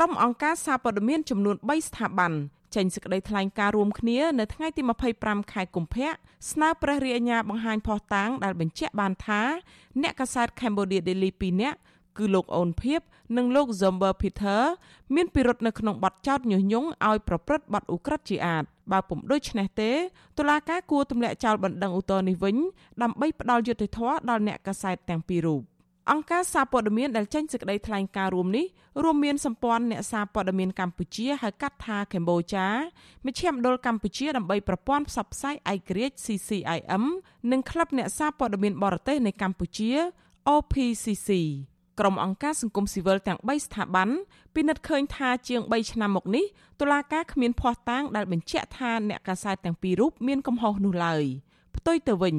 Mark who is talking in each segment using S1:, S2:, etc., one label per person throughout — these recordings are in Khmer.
S1: ក្រុមអង្គការសារព័ត៌មានចំនួន3ស្ថាប័នចេញសេចក្តីថ្លែងការណ៍រួមគ្នានៅថ្ងៃទី25ខែកុម្ភៈស្នើព្រះរាជអាជ្ញាបង្ហាញភស្តុតាងដែលបញ្ជាក់បានថាអ្នកកាសែត Cambodia Daily 2នាក់គឺលោកអូនភៀបនិងលោក Zomber Peter មានពិរុទ្ធនៅក្នុងបទចោទញុះញង់ឲ្យប្រព្រឹត្តបទឧក្រិដ្ឋជាអាតបើពុំដូច្នេះទេតុលាការគួរទម្លាក់ចោលបណ្ដឹងឧទ្ធរណ៍នេះវិញដើម្បីផ្ដល់យុត្តិធម៌ដល់អ្នកកាសែតទាំងពីររូប អង្គការសារព័ត៌មានដែលចេញសេចក្តីថ្លែងការណ៍រួមនេះរួមមានសម្ព័ន្ធអ្នកសារព័ត៌មានកម្ពុជាហៅកាត់ថាកម្ពុជាមជ្ឈមណ្ឌលកម្ពុជាដើម្បីប្រព័ន្ធផ្សព្វផ្សាយឯករាជ្យ CCIM និងក្លឹបអ្នកសារព័ត៌មានបរទេសនៃកម្ពុជា OPCC ក្រុមអង្គការសង្គមស៊ីវិលទាំង3ស្ថាប័នពិនិត្យឃើញថាជាង3ឆ្នាំមកនេះតុលាការគ្មានភស្តុតាងដែលបញ្ជាក់ថាអ្នកកាសែតទាំងពីររូបមានកំហុសនោះឡើយផ្ទុយទៅវិញ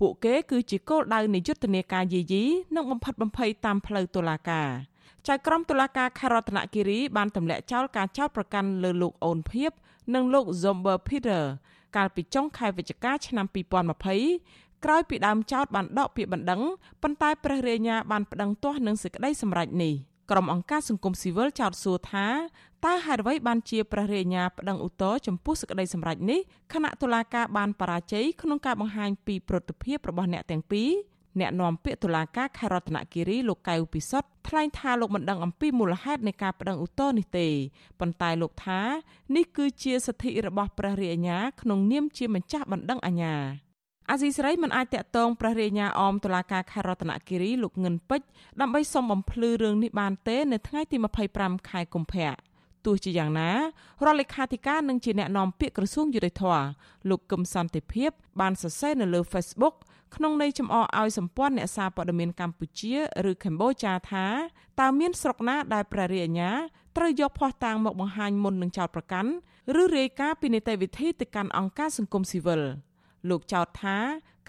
S1: ពួកគេគឺជាគោលដៅនៃយុទ្ធនាការយាយីនិងបំផិតបំភ័យតាមផ្លូវតុលាការចៅក្រមតុលាការខេត្តរតនគិរីបានទម្លាក់ចោលការចោទប្រកាន់លើលោកអូនភៀបនិងលោក Zomber Peter កាលពីចុងខែវិច្ឆិកាឆ្នាំ2020ក្រោយពីដើមចោតបានដកពាក្យបណ្ដឹងប៉ុន្តែព្រះរាជាបានប្តឹងទាស់នឹងសេចក្តីសម្រេចនេះ ក្រុមអង្គការសង្គមស៊ីវិលចោទសួរថាតើហេតុអ្វីបានជាព្រះរាជាប្តឹងឧទ្ធរចំពោះសេចក្តីសម្រេចនេះខណៈតុលាការបានបរាជ័យក្នុងការបង្ហាញពីប្រតិភិបរបស់អ្នកទាំងពីរអ្នកនាំពាក្យតុលាការខេត្តរតនគិរីលោកកៅពិសុទ្ធថ្លែងថាលោកមិនដឹងអំពីមូលហេតុនៃការប្តឹងឧទ្ធរណ៍នេះទេប៉ុន្តែលោកថានេះគឺជាសិទ្ធិរបស់ព្រះរាជអាជ្ញាក្នុងនាមជាម្ចាស់បណ្ដឹងអាជ្ញា អាស៊ីសេរីមិនអាចតាក់ទងព្រះរាជអាជ្ញាអមតុលាការខេត្តរតនគិរីលោកងិនពេជ្រដើម្បីសុំបំភ្លឺរឿងនេះបានទេនៅថ្ងៃទី25ខែកុម្ភៈទោះជាយ៉ាងណារដ្ឋលេខាធិការនិងជាអ្នកនាំពាក្យក្រសួងយុតិធធលោកកឹមសន្តិភាព បានសរសេរនៅលើ Facebook ក្នុងន័យចំអកឲ្យសម្ព័ន្ធអ្នកសារព័ត៌មានកម្ពុជាឬកម្ពុជាថាតើមានស្រុកណាដែលព្រះរាជអាជ្ញាត្រូវយកភស្តុតាងមកបង្ហាញមុននឹងចោទប្រកាន់ឬរាយការណ៍ពីនីតិវិធីទៅកាន់អង្គការសង្គមស៊ីវិល លោកចោទថា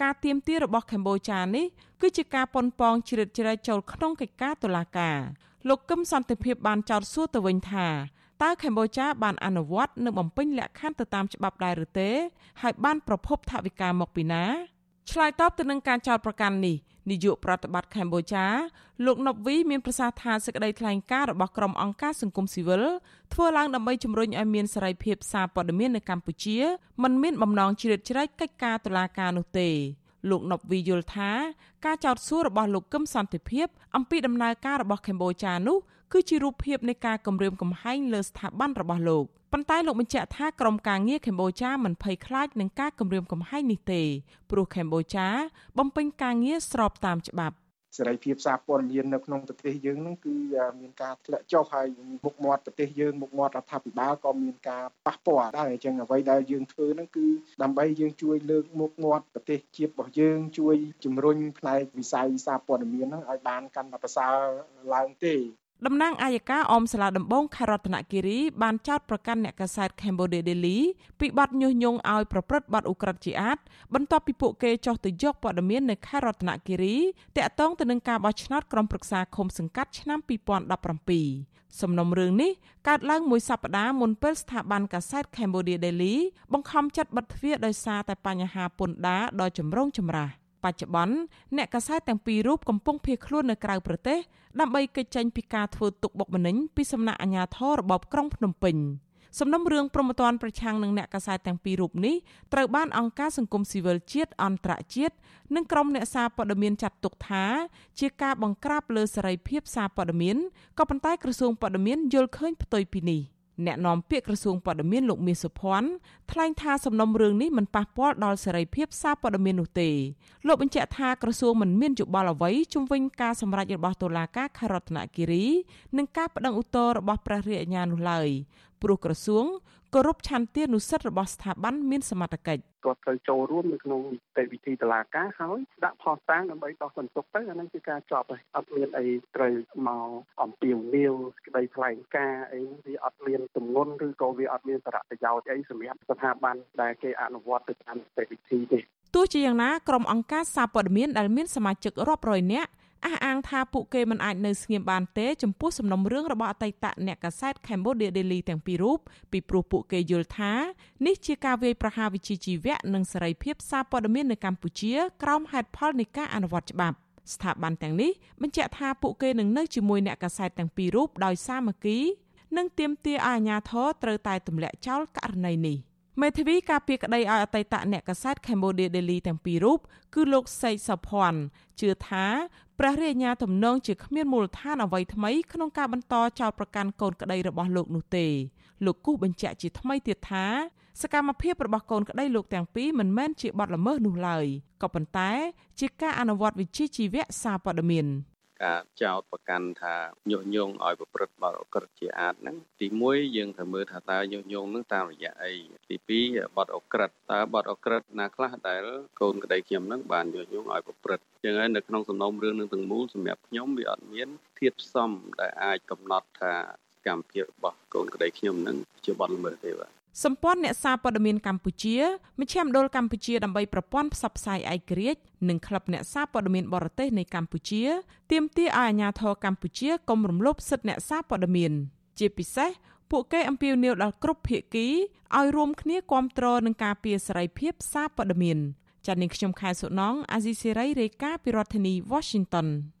S1: ការទៀមទារបស់កម្ពុជានេះគឺជាការប៉ុនប៉ងជ្រៀតជ្រែកចូលក្នុងកិច្ចការតុលាការលោកកឹមសន្តិភាពបានចោទសួរទៅវិញថាតើកម្ពុជាបានអនុវត្តនិងបំពេញលក្ខខណ្ឌទៅតាមច្បាប់ដែរឬទេ ហើយបានប្រភពថវិកាមកពីណាឆ្លើយតបទៅនឹងការចោទប្រកាន់នេះ នាយកប្រតិបត្តិកម្ពុជាលោកណុបវីមានប្រសាសន៍ថាសេចក្តីថ្លែងការណ៍របស់ក្រុមអង្គការសង្គមស៊ីវិលធ្វើឡើងដើម្បីជំរុញឲ្យមានសេរីភាពសារព័ត៌មាននៅកម្ពុជាមិនមានបំណងជ្រៀតជ្រែកកិច្ចការតុលាការនោះទេ លោកណប់វីយល់ថាការចោទសួររបស់លោកកឹមសន្តិភាពអំពីដំណើរការរបស់កម្ពុជានោះគឺជារូបភាពនៃការគំរាមកំហែងលើស្ថាប័នរបស់លោកប៉ុន្តែលោកបញ្ជាក់ថាក្រុមការងារកម្ពុជាមិនភ័យខ្លាចនឹងការគំរាមកំហែងនេះទេព្រោះកម្ពុជាបំពេញការងារស្របតាមច្បាប់
S2: សេរីភាពសារព័ត៌មាននៅក្នុងប្រទេសយើងហ្នឹងគឺមានការធ្លាក់ចុះហើយមុខមាត់ប្រទេសយើងមុខមាត់រដ្ឋាភិបាលក៏មានការប៉ះពាល់ដែរអញ្ចឹងអ្វីដែលយើងធ្វើហ្នឹងគឺដើម្បីយើងជួយលើកមុខមាត់ប្រទេសជាតិរបស់យើង ជួយជំរុញផ្នែកវិស័យសារព័ត៌មានហ្នឹងឲ្យបានកាន់តែប្រសើរឡើងទេ
S1: តំណាងអាយកាអមសាលាដំបងខេត្តរតនគិរីបានចោទប្រកាន់អ្នកកាសែត Cambodia Daily ពីបទញុះញង់ឲ្យប្រព្រឹត្តបទឧក្រិដ្ឋជាអាតបន្ទាប់ពីពួកគេចុះទៅយកព័ត៌មាននៅខេត្តរតនគិរីតាក់ទងទៅនឹងការបោះឆ្នោតក្រុមប្រឹក្សាឃុំសង្កាត់ឆ្នាំ2017សំណុំរឿងនេះកើតឡើងមួយសប្តាហ៍មុនពេលស្ថាប័នកាសែត Cambodia Daily បង្ខំចិត្តបិទទ្វារដោយសារតែបញ្ហាពន្ធដារដ៏ចម្រូងចម្រាស បច្ចុប្បន្នអ្នកកាសែតទាំងពីររូបកំពុងភៀសខ្លួននៅក្រៅប្រទេសដើម្បីគេចចេញពីការធ្វើទុកបុកម្នេញពីសំណាក់អាជ្ញាធររបបក្រុងភ្នំពេញសំណុំរឿងប្រមទ័នប្រឆាំងនឹងអ្នកកាសែតទាំងពីររូបនេះត្រូវបានអង្គការសង្គមស៊ីវិលជាតិអន្តរជាតិនិងក្រុមអ្នកសារព័ត៌មានចាត់ទុកថា ជាការបង្ក្រាបលើសេរីភាពសារព័ត៌មានក៏ប៉ុន្តែក្រសួងព័ត៌មានយល់ឃើញផ្ទុយពីនេះ។ អ្នកនាំពាក្យក្រសួងព័ត៌មានលោកមាសសុភ័ណ្ឌថ្លែងថាសំណុំរឿងនេះមិនប៉ះពាល់ដល់សេរីភាពសារព័ត៌មាននោះទេលោកបញ្ជាក់ថាក្រសួងមិនមានយោបល់អ្វីជំវិញការសម្រេចរបស់តុលាការខេត្តរតនគិរី និងការបដិងឧទ្ធររបស់ព្រះរាជអាជ្ញានោះឡើយព្រោះក្រសួង គោរពឆន្ទានុសិទ្ធិរបស់ស្ថាប័នមានសមត្ថកិច្ច
S3: គាត់ត្រូវចូលរួមនៅក្នុងនីតិវិធីតឡាការហើយដាក់ផុសតាំងដើម្បីដោះសន្ទុកទៅអានឹងគឺការចប់ហើយអត់មានអីត្រូវមកអំពាវនាវក្តីថ្លែងការអីវាអត់មានទម្ងន់ឬក៏វាអត់មានសារៈប្រយោជន៍អីសម្រាប់ស្ថាប័នដែលគេអនុវត្តទៅតាមនីតិវិធីទេ
S1: ទោះជាយ៉ាងណាក្រុមអង្គការសារព័ត៌មានដែលមានសមាជិករាប់រយនាក់ អះអាងថាពួកគេមិនអាចនៅស្ងៀមបានទេចំពោះសំណុំរឿងរបស់អតីតអ្នកកាសែត Cambodia Daily ទាំងពីររូបពីព្រោះពួកគេយល់ថានេះជាការវាយប្រហារវិជ្ជាជីវៈនិងសេរីភាពសារព័ត៌មាននៅកម្ពុជាក្រោមហេតុផលនៃការអនុវត្តច្បាប់ស្ថាប័នទាំងនេះបញ្ជាក់ថាពួកគេនឹងនៅជាមួយអ្នកកាសែតទាំងពីររូបដោយសាមគ្គី និងទាមទារឲ្យអាជ្ញាធរត្រូវតែទម្លាក់ចោលករណីនេះ មេធាវីការពារក្តីឲ្យអតីតអ្នកកាសែត Cambodia Daily ទាំងពីររូបគឺលោកសេកសុភ័ណ្ឌជឿថាព្រះរាជអាជ្ញាទំនងជាគ្មានមូលដ្ឋានអ្វីថ្មីក្នុងការបន្តចោទប្រកាន់កូនក្តីរបស់លោកនោះទេលោកគូសបញ្ជាក់ជាថ្មីទៀតថាសកម្មភាពរបស់កូនក្តីលោកទាំងពីរមិនមែនជាបទល្មើសនោះឡើយក៏ប៉ុន្តែជាការអនុវត្តវិជ្ជាជីវៈសារព័ត៌មាន
S4: ការចោតប្រកាន់ថាញុះញង់ឲ្យប្រព្រឹត្តបទអក្រិតជាអាតហ្នឹងទី1យើងត្រូវមើលថាតើញុះញង់ហ្នឹងតាមរយៈអីទី2បទអក្រិតតើបទអក្រិតណាខ្លះដែលកូនក្តីខ្ញុំហ្នឹងបានញុះញង់ឲ្យប្រព្រឹត្តចឹងហើយនៅក្នុងសំណុំរឿងនឹងទាំងមូលសម្រាប់ខ្ញុំវាអត់មានធាតុផ្សំដែលអាចកំណត់ថាកម្មភាពរបស់កូនក្តីខ្ញុំហ្នឹងជាបទល្មើសទេបាទ
S1: សម្ព័ន្ធអ្នកសារព័ត៌មានកម្ពុជាមជ្ឈមណ្ឌលកម្ពុជាដើម្បីប្រព័ន្ធផ្សព្វផ្សាយឯករាជ្យនិងក្លឹបអ្នកសារព័ត៌មានបរទេសនៃកម្ពុជាទាមទារឲ្យអាជ្ញាធរកម្ពុជាកុំរំលោភសិទ្ធិអ្នកសារព័ត៌មាន ជាពិសេសពួកគេអំពាវនាវដល់គ្រប់ភាគីឲ្យរួមគ្នាគាំទ្រនឹងការពារសេរីភាពសារព័ត៌មានចា៎នាងខ្ញុំខែសុណងអាស៊ីសេរីរាយការណ៍ពីរដ្ឋធានី Washington